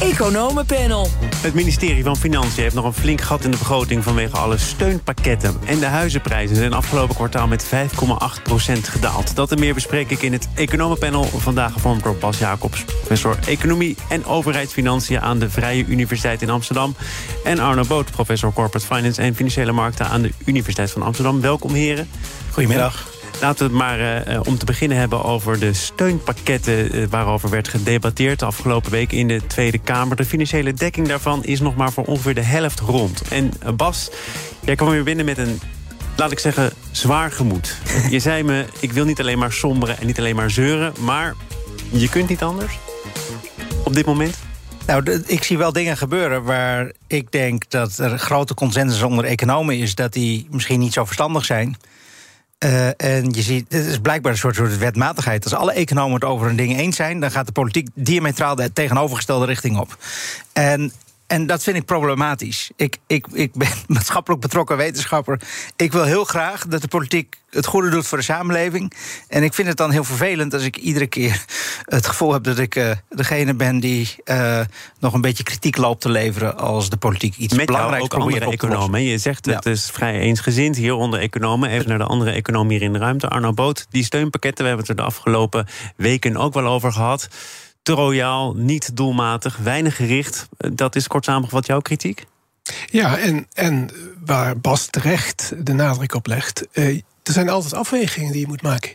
Economenpanel. Het ministerie van Financiën heeft nog een flink gat in de begroting vanwege alle steunpakketten. En de huizenprijzen zijn afgelopen kwartaal met 5,8% gedaald. Dat en meer bespreek ik in het Economenpanel. Vandaag gevormd door Bas Jacobs, professor Economie en Overheidsfinanciën aan de Vrije Universiteit in Amsterdam. En Arno Boot, professor Corporate Finance en Financiële Markten aan de Universiteit van Amsterdam. Welkom heren. Goedemiddag. Laten we het maar uh, om te beginnen hebben over de steunpakketten... Uh, waarover werd gedebatteerd de afgelopen week in de Tweede Kamer. De financiële dekking daarvan is nog maar voor ongeveer de helft rond. En uh, Bas, jij kwam weer binnen met een, laat ik zeggen, zwaar gemoed. je zei me, ik wil niet alleen maar somberen en niet alleen maar zeuren... maar je kunt niet anders op dit moment? Nou, ik zie wel dingen gebeuren waar ik denk dat er grote consensus onder economen is... dat die misschien niet zo verstandig zijn... Uh, en je ziet, het is blijkbaar een soort, soort wetmatigheid. Als alle economen het over een ding eens zijn, dan gaat de politiek diametraal de tegenovergestelde richting op. En en dat vind ik problematisch. Ik, ik, ik ben maatschappelijk betrokken wetenschapper. Ik wil heel graag dat de politiek het goede doet voor de samenleving. En ik vind het dan heel vervelend als ik iedere keer het gevoel heb dat ik uh, degene ben die uh, nog een beetje kritiek loopt te leveren als de politiek iets Met belangrijks ook andere economen. Je zegt het ja. is vrij eensgezind hier onder economen. Even naar de andere economen hier in de ruimte. Arno Boot, die steunpakketten, we hebben het er de afgelopen weken ook wel over gehad te royaal, niet doelmatig, weinig gericht. Dat is kort samengevat jouw kritiek? Ja, en, en waar Bas terecht de nadruk op legt... Uh, er zijn altijd afwegingen die je moet maken.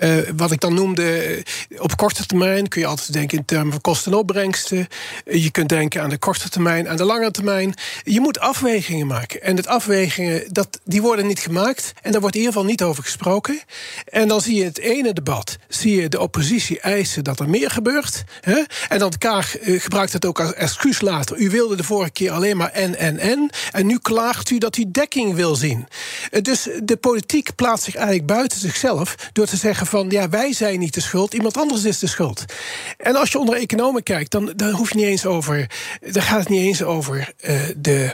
Uh, wat ik dan noemde, op korte termijn kun je altijd denken in termen van kosten en opbrengsten. Uh, je kunt denken aan de korte termijn, aan de lange termijn. Je moet afwegingen maken. En het afwegingen, dat, die worden niet gemaakt. En daar wordt in ieder geval niet over gesproken. En dan zie je het ene debat, zie je de oppositie eisen dat er meer gebeurt. Hè? En dan Kaag gebruikt het ook als excuus later. U wilde de vorige keer alleen maar en, en, en. En nu klaagt u dat u dekking wil zien. dus de politiek plaatst zich eigenlijk buiten zichzelf door te zeggen van ja, wij zijn niet de schuld, iemand anders is de schuld. En als je onder economen kijkt, dan, dan hoef je niet eens over. Dan gaat het niet eens over uh, de.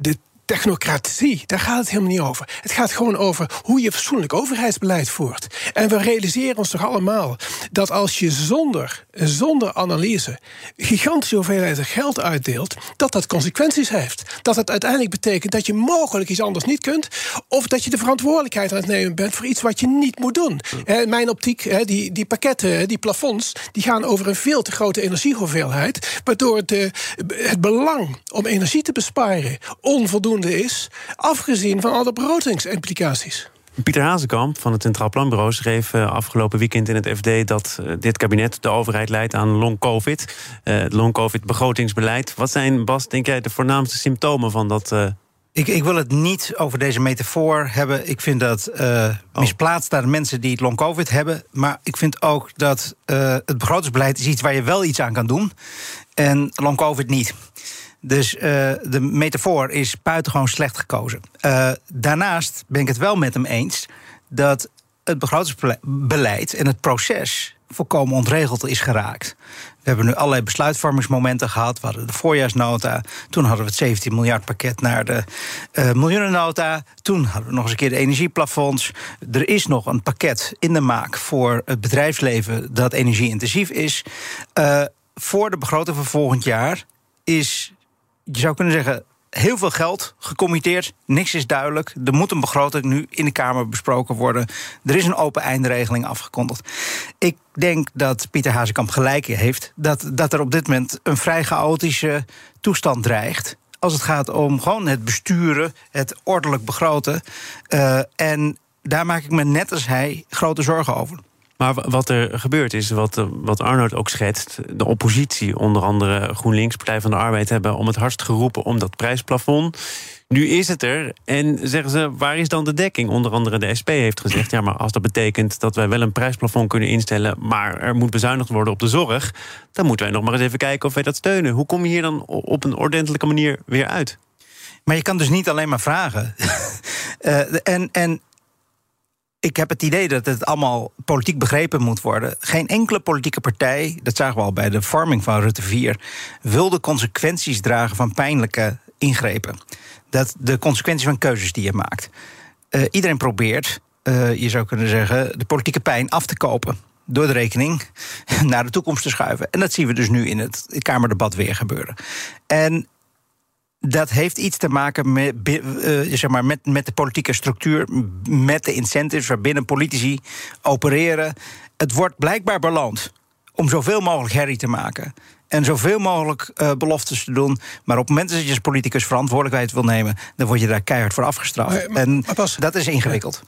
De technocratie, daar gaat het helemaal niet over. Het gaat gewoon over hoe je fatsoenlijk overheidsbeleid voert. En we realiseren ons toch allemaal dat als je zonder, zonder analyse gigantische hoeveelheden geld uitdeelt, dat dat consequenties heeft. Dat het uiteindelijk betekent dat je mogelijk iets anders niet kunt, of dat je de verantwoordelijkheid aan het nemen bent voor iets wat je niet moet doen. In mijn optiek, die, die pakketten, die plafonds, die gaan over een veel te grote energiehoeveelheid, waardoor de, het belang om energie te besparen onvoldoende is, afgezien van alle begrotingsimplicaties. Pieter Hazekamp van het Centraal Planbureau schreef uh, afgelopen weekend in het FD dat uh, dit kabinet de overheid leidt aan long-covid. Uh, long-covid begrotingsbeleid. Wat zijn, Bas, denk jij, de voornaamste symptomen van dat? Ik, ik, wil het niet over deze metafoor hebben. Ik vind dat uh, misplaatst naar de mensen die het long-covid hebben. Maar ik vind ook dat uh, het begrotingsbeleid is iets waar je wel iets aan kan doen. En long-covid niet. Dus uh, de metafoor is buitengewoon slecht gekozen. Uh, daarnaast ben ik het wel met hem eens dat het begrotingsbeleid en het proces volkomen ontregeld is geraakt. We hebben nu allerlei besluitvormingsmomenten gehad. We hadden de voorjaarsnota. Toen hadden we het 17 miljard pakket naar de uh, miljoenennota. Toen hadden we nog eens een keer de energieplafonds. Er is nog een pakket in de maak voor het bedrijfsleven dat energieintensief is. Voor de begroting van volgend jaar is je zou kunnen zeggen, heel veel geld gecommitteerd. Niks is duidelijk. Er moet een begroting nu in de Kamer besproken worden. Er is een open eindregeling afgekondigd. Ik denk dat Pieter Hazekamp gelijk heeft dat, dat er op dit moment een vrij chaotische toestand dreigt. Als het gaat om gewoon het besturen, het ordelijk begroten. Uh, en daar maak ik me net als hij grote zorgen over. Maar wat er gebeurt is, wat, wat Arnold ook schetst... de oppositie, onder andere GroenLinks, Partij van de Arbeid... hebben om het hardst geroepen om dat prijsplafond. Nu is het er en zeggen ze, waar is dan de dekking? Onder andere de SP heeft gezegd, ja, maar als dat betekent... dat wij wel een prijsplafond kunnen instellen... maar er moet bezuinigd worden op de zorg... dan moeten wij nog maar eens even kijken of wij dat steunen. Hoe kom je hier dan op een ordentelijke manier weer uit? Maar je kan dus niet alleen maar vragen. uh, en, en ik heb het idee dat het allemaal politiek begrepen moet worden. Geen enkele politieke partij, dat zagen we al bij de vorming van Rutte 4, wilde consequenties dragen van pijnlijke ingrepen. Dat de consequenties van keuzes die je maakt. Uh, iedereen probeert, uh, je zou kunnen zeggen, de politieke pijn af te kopen. Door de rekening naar de toekomst te schuiven. En dat zien we dus nu in het Kamerdebat weer gebeuren. En dat heeft iets te maken met, uh, zeg maar met, met de politieke structuur, met de incentives waarbinnen politici opereren. Het wordt blijkbaar beloond om zoveel mogelijk herrie te maken. En zoveel mogelijk uh, beloftes te doen. Maar op het moment dat je als politicus verantwoordelijkheid wil nemen, dan word je daar keihard voor afgestraft. Maar, maar, en pas, dat is ingewikkeld.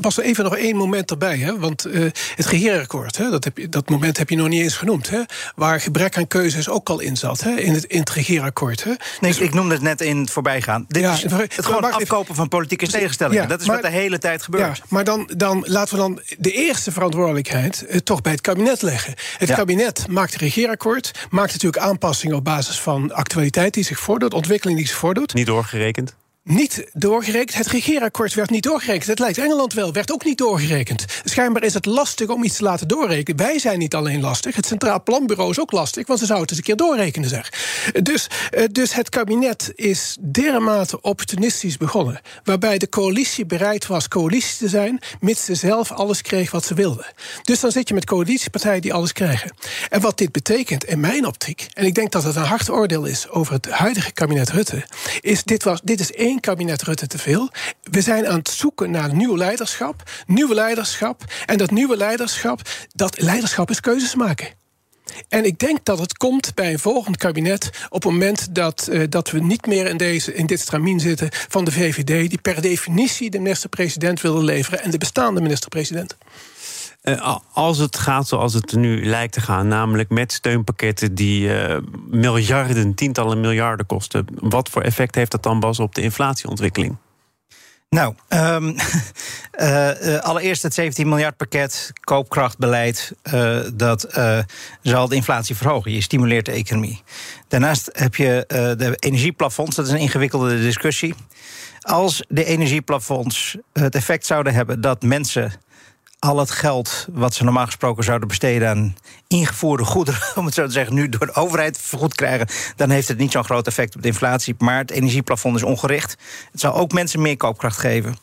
Pas even nog één moment erbij. Hè? Want uh, het regeerakkoord, hè, dat, heb je, dat moment heb je nog niet eens genoemd. Hè? Waar gebrek aan keuzes ook al in zat. Hè? In, het, in het regeerakkoord. Hè? Nee, dus, ik noemde het net in het voorbijgaan. Dit ja, is het gewoon afkopen van politieke tegenstellingen. Ja, dat is wat de hele tijd gebeurt. Ja, maar dan, dan laten we dan de eerste verantwoordelijkheid uh, toch bij het kabinet leggen. Het kabinet maakt het regeerakkoord. Maakt natuurlijk aanpassingen op basis van actualiteit die zich voordoet. Ontwikkeling die zich voordoet. Niet doorgerekend? Niet doorgerekend. Het regeerakkoord werd niet doorgerekend. Het lijkt Engeland wel, werd ook niet doorgerekend. Schijnbaar is het lastig om iets te laten doorrekenen. Wij zijn niet alleen lastig, het Centraal Planbureau is ook lastig... want ze zouden het eens een keer doorrekenen, zeg. Dus, eh, dus het kabinet is dermate opportunistisch begonnen... waarbij de coalitie bereid was coalitie te zijn... mits ze zelf alles kreeg wat ze wilden. Dus dan zit je met coalitiepartijen die alles krijgen. En wat dit betekent in mijn optiek... en ik denk dat het een hard oordeel is over het huidige kabinet Rutte... is dit, was, dit is één kabinet Rutte te veel. We zijn aan het zoeken naar nieuw leiderschap. Nieuwe leiderschap. En dat nieuwe leiderschap, dat leiderschap is keuzes maken. En ik denk dat het komt bij een volgend kabinet op het moment dat, uh, dat we niet meer in, deze, in dit stramien zitten van de VVD, die per definitie de minister-president willen leveren en de bestaande minister-president. Uh, als het gaat zoals het nu lijkt te gaan, namelijk met steunpakketten die uh, miljarden, tientallen miljarden kosten, wat voor effect heeft dat dan, Bas, op de inflatieontwikkeling? Nou, um, uh, allereerst het 17 miljard pakket koopkrachtbeleid. Dat zal de inflatie verhogen. Je stimuleert de economie. Daarnaast heb je de energieplafonds. Dat is een ingewikkelde discussie. Als de energieplafonds het effect zouden hebben dat mensen al het geld wat ze normaal gesproken zouden besteden aan ingevoerde goederen, om het zo te zeggen, nu door de overheid vergoed krijgen, dan heeft het niet zo'n groot effect op de inflatie. Maar het energieplafond is ongericht. Het zal ook mensen meer koopkracht geven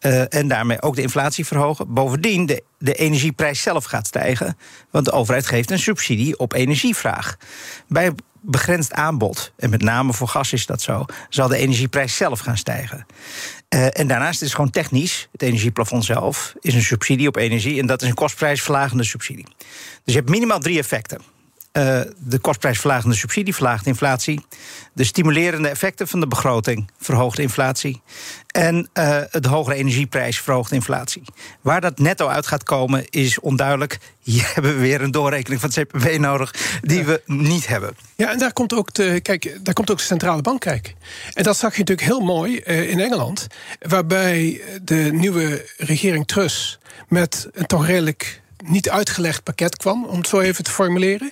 uh, en daarmee ook de inflatie verhogen. Bovendien, de, de energieprijs zelf gaat stijgen, want de overheid geeft een subsidie op energievraag. Bij begrensd aanbod, en met name voor gas is dat zo, zal de energieprijs zelf gaan stijgen. Uh, en daarnaast is het gewoon technisch, het energieplafond zelf is een subsidie op energie en dat is een kostprijsverlagende subsidie. Dus je hebt minimaal drie effecten. Uh, de kostprijsverlagende subsidie verlaagt inflatie. De stimulerende effecten van de begroting verhoogt inflatie. En uh, de hogere energieprijs verhoogt inflatie. Waar dat netto uit gaat komen is onduidelijk. Hier hebben we weer een doorrekening van het CPB nodig die we niet hebben. Ja, en daar komt ook de, kijk, daar komt ook de centrale bank kijken. En dat zag je natuurlijk heel mooi uh, in Engeland, waarbij de nieuwe regering Truss met een toch redelijk niet uitgelegd pakket kwam, om het zo even te formuleren.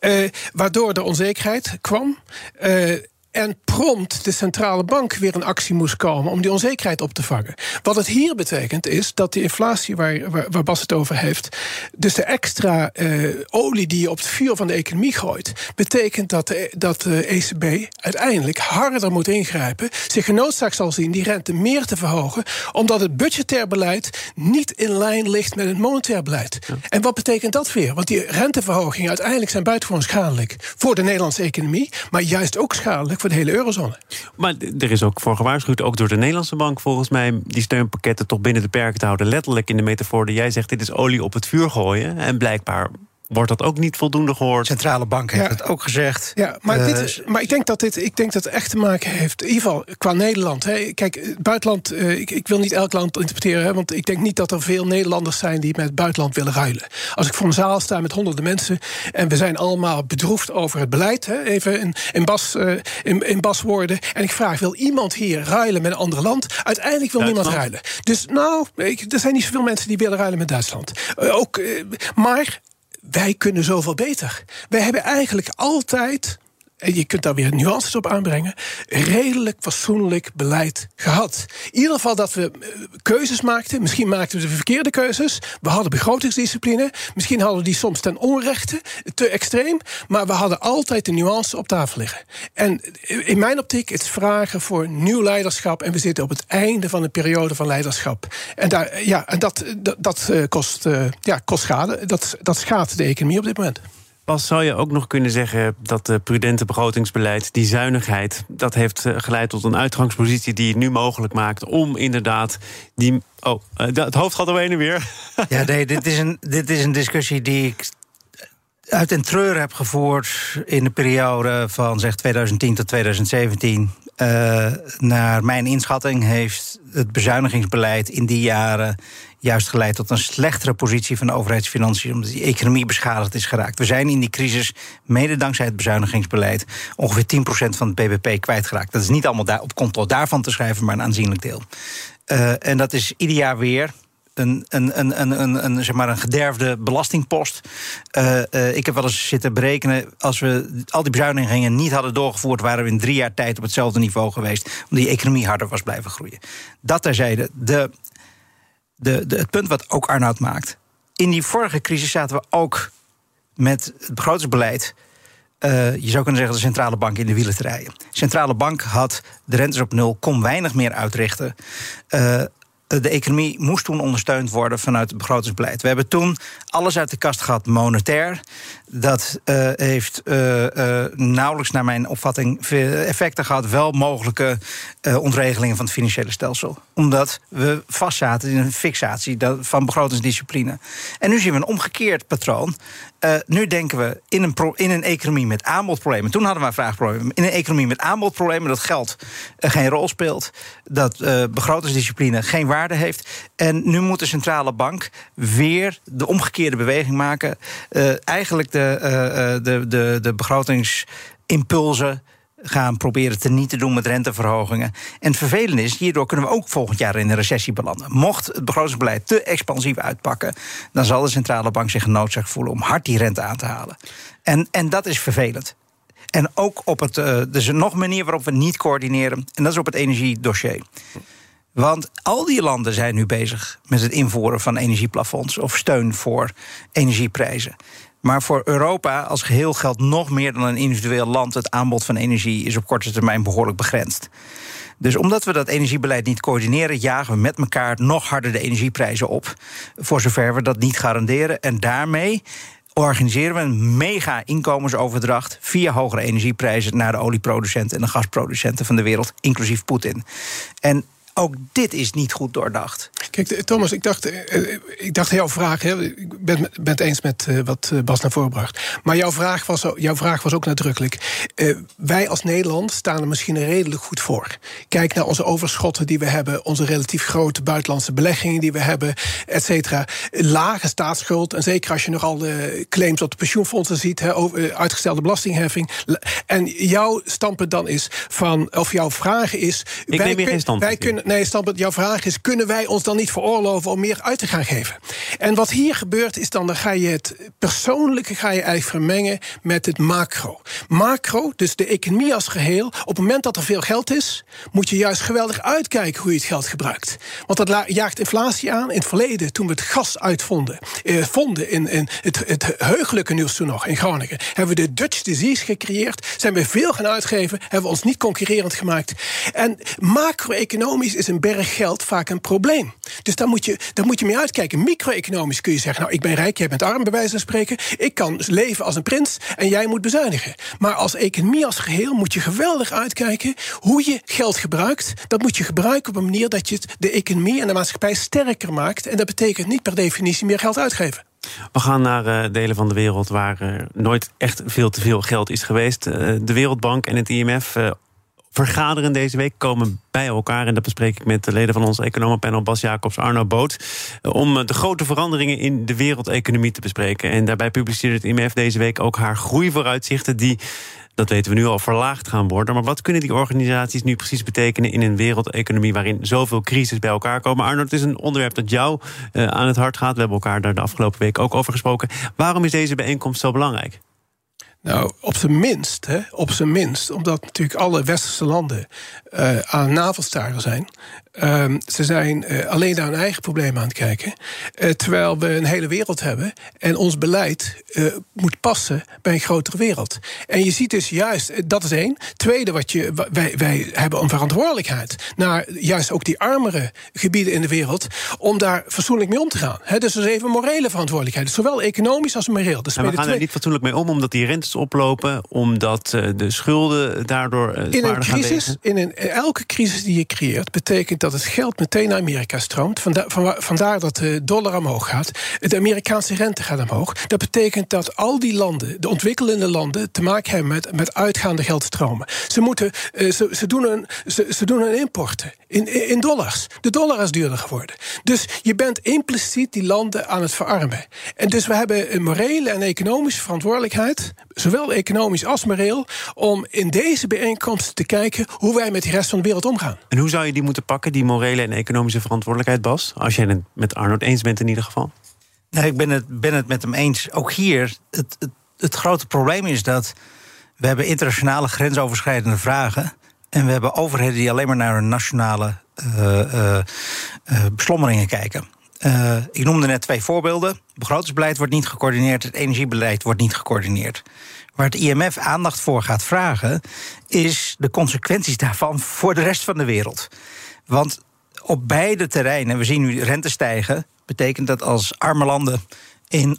Uh, waardoor er onzekerheid kwam. Uh, en prompt de centrale bank weer in actie moest komen om die onzekerheid op te vangen. Wat het hier betekent is dat die inflatie waar, waar, waar Bas het over heeft, dus de extra uh, olie die je op het vuur van de economie gooit, betekent dat de, dat de ECB uiteindelijk harder moet ingrijpen, zich genoodzaakt zal zien die rente meer te verhogen, omdat het budgetair beleid niet in lijn ligt met het monetair beleid. Ja. En wat betekent dat weer? Want die renteverhogingen uiteindelijk zijn buitengewoon schadelijk voor de Nederlandse economie, maar juist ook schadelijk voor de hele eurozone. Maar er is ook voor gewaarschuwd, ook door de Nederlandse bank volgens mij, die steunpakketten toch binnen de perken te houden. Letterlijk in de metafoor die jij zegt, dit is olie op het vuur gooien. En blijkbaar wordt dat ook niet voldoende gehoord. De centrale bank heeft het ook gezegd. Ja, maar, dit is, maar ik denk dat dit ik denk dat het echt te maken heeft, in ieder geval qua Nederland. Hè. Kijk, het buitenland, ik, ik, wil niet elk land interpreteren, hè, want ik denk niet dat er veel Nederlanders zijn die met het buitenland willen ruilen. Als ik voor een zaal sta met honderden mensen en we zijn allemaal bedroefd over het beleid, hè, even in, in, bas, in, in baswoorden, en ik vraag, wil iemand hier ruilen met een ander land? Uiteindelijk wil niemand ruilen. Dus nou, ik, er zijn niet zoveel mensen die willen ruilen met Duitsland. ook, maar wij kunnen zoveel beter. Wij hebben eigenlijk altijd en je kunt daar weer nuances op aanbrengen, redelijk fatsoenlijk beleid gehad. In ieder geval dat we eh, keuzes maakten. Misschien maakten we de verkeerde keuzes. We hadden begrotingsdiscipline. Misschien hadden we die soms ten onrechte, te extreem. Maar we hadden altijd de nuance op tafel liggen. En in mijn optiek, het is vragen voor nieuw leiderschap. En we zitten op het einde van een periode van leiderschap. En, daar, ja, en dat, dat, dat eh, kost, eh, ja, kost schade. Dat, dat schaadt de economie op dit moment. Pas zou je ook nog kunnen zeggen dat de prudente begrotingsbeleid, die zuinigheid, dat heeft eh, geleid tot een uitgangspositie die het nu mogelijk maakt om inderdaad die. Oh, eh, het hoofd gaat er heen en weer. Ja, nee, dit is een, dit is een discussie die ik uit en treur heb gevoerd in de periode van zeg 2010 tot 2017. Uh, naar mijn inschatting heeft het bezuinigingsbeleid in die jaren juist geleid tot een slechtere positie van de overheidsfinanciën, omdat die economie beschadigd is geraakt. We zijn in die crisis, mede dankzij het bezuinigingsbeleid, ongeveer 10% van het BBP kwijtgeraakt. Dat is niet allemaal op konto daarvan te schrijven, maar een aanzienlijk deel. Uh, en dat is ieder jaar weer een, een, een, een, een, een, zeg maar een gederfde belastingpost. Uh, uh, ik heb wel eens zitten berekenen. Als we al die bezuinigingen niet hadden doorgevoerd, waren we in drie jaar tijd op hetzelfde niveau geweest. Omdat die economie harder was blijven groeien. Dat terzijde. De de, de, het punt wat ook Arnoud maakt. In die vorige crisis zaten we ook met het begrotingsbeleid. Uh, je zou kunnen zeggen de centrale bank in de wielen te rijden. De centrale bank had de rentes op nul, kon weinig meer uitrichten. De economie moest toen ondersteund worden vanuit het begrotingsbeleid. We hebben toen alles uit de kast gehad monetair. Dat uh, heeft uh, nauwelijks, naar mijn opvatting, effecten gehad. Wel mogelijke ontregelingen van het financiële stelsel. Omdat we vastzaten in een fixatie van begrotingsdiscipline. En nu zien we een omgekeerd patroon. nu denken we in een, in een economie met aanbodproblemen. Toen hadden we een vraagprobleem. In een economie met aanbodproblemen dat geld geen rol speelt. Dat begrotingsdiscipline geen waarde heeft. En nu moet de centrale bank weer de omgekeerde beweging maken. eigenlijk de de, uh, de, de, de begrotingsimpulsen gaan proberen te niet te doen met renteverhogingen. En het vervelende is, hierdoor kunnen we ook volgend jaar in een recessie belanden. Mocht het begrotingsbeleid te expansief uitpakken, dan zal de centrale bank zich genoodzaakt voelen om hard die rente aan te halen. En, en dat is vervelend. En ook op het. Uh, er is nog een manier waarop we niet coördineren, en dat is op het energiedossier. Want al die landen zijn nu bezig met het invoeren van energieplafonds of steun voor energieprijzen. Maar voor Europa als geheel geldt nog meer dan een individueel land. Het aanbod van energie is op korte termijn behoorlijk begrensd. Dus omdat we dat energiebeleid niet coördineren, jagen we met elkaar nog harder de energieprijzen op. Voor zover we dat niet garanderen. En daarmee organiseren we een mega inkomensoverdracht via hogere energieprijzen naar de olieproducenten en de gasproducenten van de wereld, inclusief Poetin. En ook dit is niet goed doordacht. Kijk, Thomas, ik dacht, eh, eh, ik dacht jouw vraag. Hè, ik ben, ben het eens met eh, wat Bas naar voren bracht. Maar jouw vraag was, jouw vraag was ook nadrukkelijk. wij als Nederland staan er misschien redelijk goed voor. Kijk naar onze overschotten die we hebben, onze relatief grote buitenlandse beleggingen die we hebben, et cetera. Lage staatsschuld. En zeker als je nog al de claims op de pensioenfondsen ziet, hè, over, uitgestelde belastingheffing. En jouw standpunt dan is van, of jouw vraag is. Ik wij, neem geen standpunt. Wij kunnen, nee, standpunt, jouw vraag is: kunnen wij ons dan niet veroorloven om meer uit te gaan geven? En wat hier gebeurt is dan, dan ga je het persoonlijke ga je eigenlijk vermengen met het macro. Macro, dus de economie als geheel. Op het moment dat er veel geld is, moet je juist geweldig uitkijken hoe je het geld gebruikt. Want dat jaagt inflatie aan. In het verleden, toen we het gas uitvonden, eh, vonden in, in het, het heugelijke nieuws toen nog in Groningen, hebben we de Dutch disease gecreëerd. Zijn we veel gaan uitgeven, hebben we ons niet concurrerend gemaakt. En macro-economisch is een berg geld vaak een probleem. Dus daar moet je, daar moet je mee uitkijken. Micro-economisch kun je zeggen: Nou, ik ben rijk, jij bent arm, bij wijze van spreken. Ik kan leven als een prins en jij moet bezuinigen. Maar als economie als geheel moet je geweldig uitkijken hoe je geld gebruikt. Dat moet je gebruiken op een manier dat je de economie en de maatschappij sterker maakt. En dat betekent niet per definitie meer geld uitgeven. We gaan naar uh, delen van de wereld waar er nooit echt veel te veel geld is geweest. Uh, de Wereldbank en het IMF vergaderen deze week, komen bij elkaar. En dat bespreek ik met de leden van ons economenpanel Bas Jacobs, Arno Boot. Om de grote veranderingen in de wereldeconomie te bespreken. En daarbij publiceert het IMF deze week ook haar groeivooruitzichten... die dat weten we nu al, verlaagd gaan worden. Maar wat kunnen die organisaties nu precies betekenen in een wereldeconomie waarin zoveel crisis bij elkaar komen? Arno, het is een onderwerp dat jou uh, aan het hart gaat. We hebben elkaar daar de afgelopen week ook over gesproken. Waarom is deze bijeenkomst zo belangrijk? Nou, op zijn minst, hè, op zijn minst, omdat natuurlijk alle westerse landen uh, aan navelstaren zijn. Uh, ze zijn uh, alleen naar hun eigen problemen aan het kijken. Uh, terwijl we een hele wereld hebben en ons beleid moet passen bij een grotere wereld. En je ziet dus juist, dat is één. Tweede, wat je, wij, wij hebben een verantwoordelijkheid naar juist ook die armere gebieden in de wereld, om daar fatsoenlijk mee om te gaan. He, dus dat is even morele verantwoordelijkheid, zowel economisch als moreel. Dus en we gaan er niet fatsoenlijk mee om, omdat die rentes oplopen, omdat de schulden daardoor. in een crisis, in een, elke crisis die je creëert, betekent dat het geld meteen naar Amerika stroomt. Vandaar, vandaar dat de dollar omhoog gaat. De Amerikaanse rente gaat omhoog. Dat betekent dat al die landen, de ontwikkelende landen, te maken hebben met, met uitgaande geldstromen. Ze, moeten, uh, ze, ze, doen een, ze, ze doen een importen in, in dollars. De dollar is duurder geworden. Dus je bent impliciet die landen aan het verarmen. En dus we hebben een morele en economische verantwoordelijkheid, zowel economisch als moreel, om in deze bijeenkomsten te kijken hoe wij met de rest van de wereld omgaan. En hoe zou je die moeten pakken, die morele en economische verantwoordelijkheid, Bas? Als jij het met Arnold eens bent in ieder geval. Nee, ik ben het, ben het met hem eens. Ook hier, het, het, het grote probleem is dat we hebben internationale grensoverschrijdende vragen. En we hebben overheden die alleen maar naar hun nationale uh, uh, uh, beslommeringen kijken. Ik noemde net twee voorbeelden. begrotingsbeleid wordt niet gecoördineerd, het energiebeleid wordt niet gecoördineerd. Waar het IMF aandacht voor gaat vragen, is de consequenties daarvan voor de rest van de wereld. Want op beide terreinen, we zien nu rente stijgen, betekent dat als arme landen in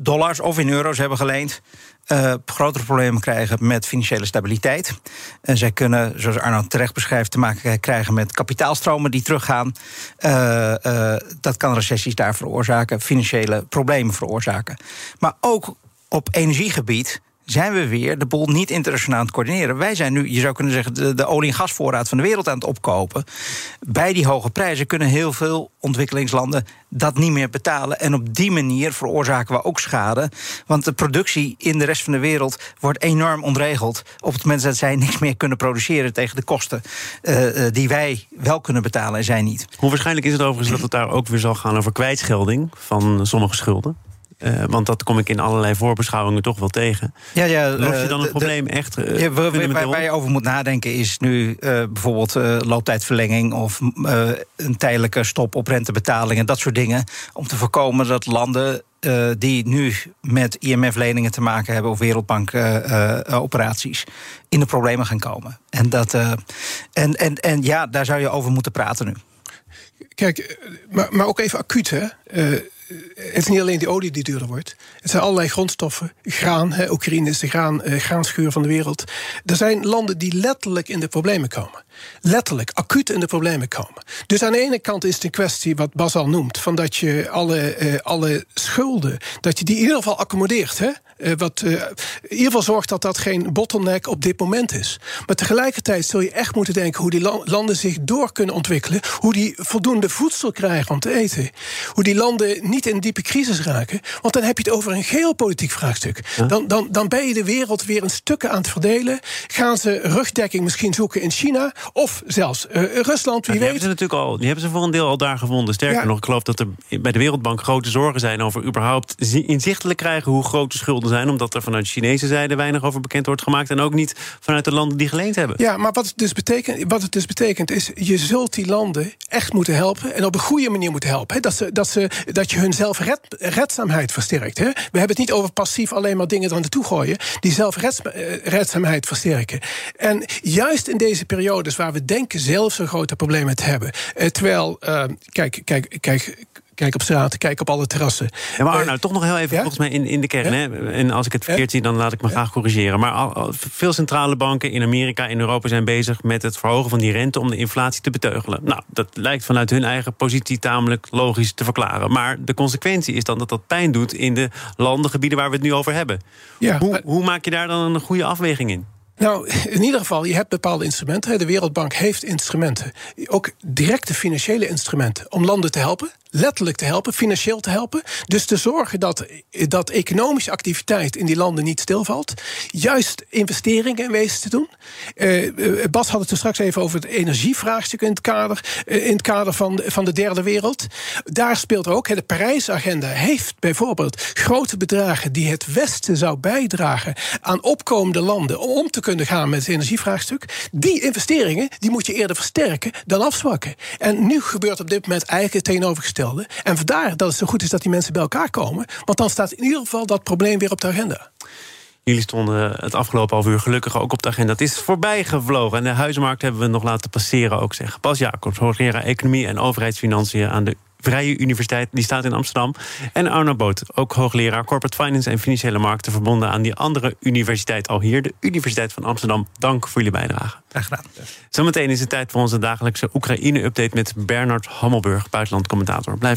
dollars of in euro's hebben geleend, uh, grotere problemen krijgen met financiële stabiliteit. En zij kunnen, zoals Arno terecht beschrijft, te maken krijgen met kapitaalstromen die teruggaan. Uh, uh, dat kan recessies daar veroorzaken, financiële problemen veroorzaken. Maar ook op energiegebied zijn we weer de boel niet internationaal aan het coördineren. Wij zijn nu, je zou kunnen zeggen, de, olie- en gasvoorraad van de wereld aan het opkopen. Bij die hoge prijzen kunnen heel veel ontwikkelingslanden dat niet meer betalen. En op die manier veroorzaken we ook schade. Want de productie in de rest van de wereld wordt enorm ontregeld. Op het moment dat zij niks meer kunnen produceren tegen de kosten uh, die wij wel kunnen betalen en zij niet. Hoe waarschijnlijk is het overigens dat het daar ook weer zal gaan over kwijtschelding van sommige schulden? Uh, want dat kom ik in allerlei voorbeschouwingen toch wel tegen. Ja, ja, Los je dan het probleem de, echt? Uh, ja, waar, waar, je over moet nadenken is nu uh, bijvoorbeeld looptijdverlenging of een tijdelijke stop op rentebetalingen, dat soort dingen. Om te voorkomen dat landen uh, die nu met IMF-leningen te maken hebben of Wereldbank-operaties uh, in de problemen gaan komen. En, dat, uh, en, en, en ja, daar zou je over moeten praten nu. Kijk, maar, maar ook even acuut, hè? Het is niet alleen die olie die duurder wordt. Het zijn allerlei grondstoffen. Graan, hè, Oekraïne is de graan, uh, graanschuur van de wereld. Er zijn landen die letterlijk in de problemen komen. Letterlijk, acuut in de problemen komen. Dus aan de ene kant is het een kwestie, wat Bas al noemt... van dat je alle, uh, alle schulden, dat je die in ieder geval accommodeert. Hè? Uh, wat uh, in ieder geval zorgt dat dat geen bottleneck op dit moment is. Maar tegelijkertijd zul je echt moeten denken hoe die landen zich door kunnen ontwikkelen. Hoe die voldoende voedsel krijgen om te eten. Hoe die landen niet in diepe crisis raken. Want dan heb je het over een geopolitiek vraagstuk. Dan, dan, dan ben je de wereld weer in stukken aan het verdelen. Gaan ze rugdekking misschien zoeken in China of zelfs uh, Rusland, wie die weet. Hebben ze natuurlijk al, die hebben ze voor een deel al daar gevonden. Sterker ja. nog, ik geloof dat er bij de Wereldbank grote zorgen zijn over überhaupt inzichtelijk krijgen hoe groot de schulden zijn. Omdat er vanuit de Chinese zijde weinig over bekend wordt gemaakt. En ook niet vanuit de landen die geleend hebben. Ja, maar wat het dus betekent, wat het dus betekent is, je zult die landen echt moeten helpen. En op een goede manier moeten helpen. Dat, ze, dat, ze, dat je hun zelfredzaamheid versterkt. Hè? We hebben het niet over passief alleen maar dingen er naartoe gooien. Die zelfredzaamheid versterken. En juist in deze periodes waar we denken zelf zo'n grote problemen te hebben. Eh, terwijl, uh, kijk, kijk, kijk Kijk op straat, kijk op alle terrassen. Ja, maar Arno, toch nog heel even volgens mij in, in de kern. Hè? En als ik het verkeerd zie, dan laat ik me graag corrigeren. Maar al, veel centrale banken in Amerika en Europa zijn bezig met het verhogen van die rente om de inflatie te beteugelen. Nou, dat lijkt vanuit hun eigen positie tamelijk logisch te verklaren. Maar de consequentie is dan dat dat pijn doet in de landengebieden waar we het nu over hebben. Ja, hoe, hoe maak je daar dan een goede afweging in? Nou, in ieder geval, je hebt bepaalde instrumenten. De Wereldbank heeft instrumenten. Ook directe financiële instrumenten om landen te helpen letterlijk te helpen, financieel te helpen. Dus te zorgen dat, dat economische activiteit in die landen niet stilvalt. Juist investeringen in wezen te doen. Uh, Bas had het er straks even over het energievraagstuk in het kader, uh, in het kader van, van de derde wereld. Daar speelt ook, de Parijsagenda heeft bijvoorbeeld grote bedragen die het Westen zou bijdragen aan opkomende landen om om te kunnen gaan met het energievraagstuk. Die investeringen die moet je eerder versterken dan afzwakken. En nu gebeurt op dit moment eigenlijk het tegenovergestelde en vandaar dat het zo goed is dat die mensen bij elkaar komen. Want dan staat in ieder geval dat probleem weer op de agenda. Jullie stonden het afgelopen half uur gelukkig ook op de agenda. Het is voorbij gevlogen. En de huizenmarkt hebben we nog laten passeren ook, zeg. Bas Jacobs, hoogleraar Economie en Overheidsfinanciën aan de Vrije Universiteit, die staat in Amsterdam. En Arno Boot, ook hoogleraar Corporate Finance en Financiële Markten... verbonden aan die andere universiteit al hier, de Universiteit van Amsterdam. Dank voor jullie bijdrage. Graag gedaan. Zometeen is het tijd voor onze dagelijkse Oekraïne-update... met Bernard Hammelburg, buitenlandcommentator. Blijf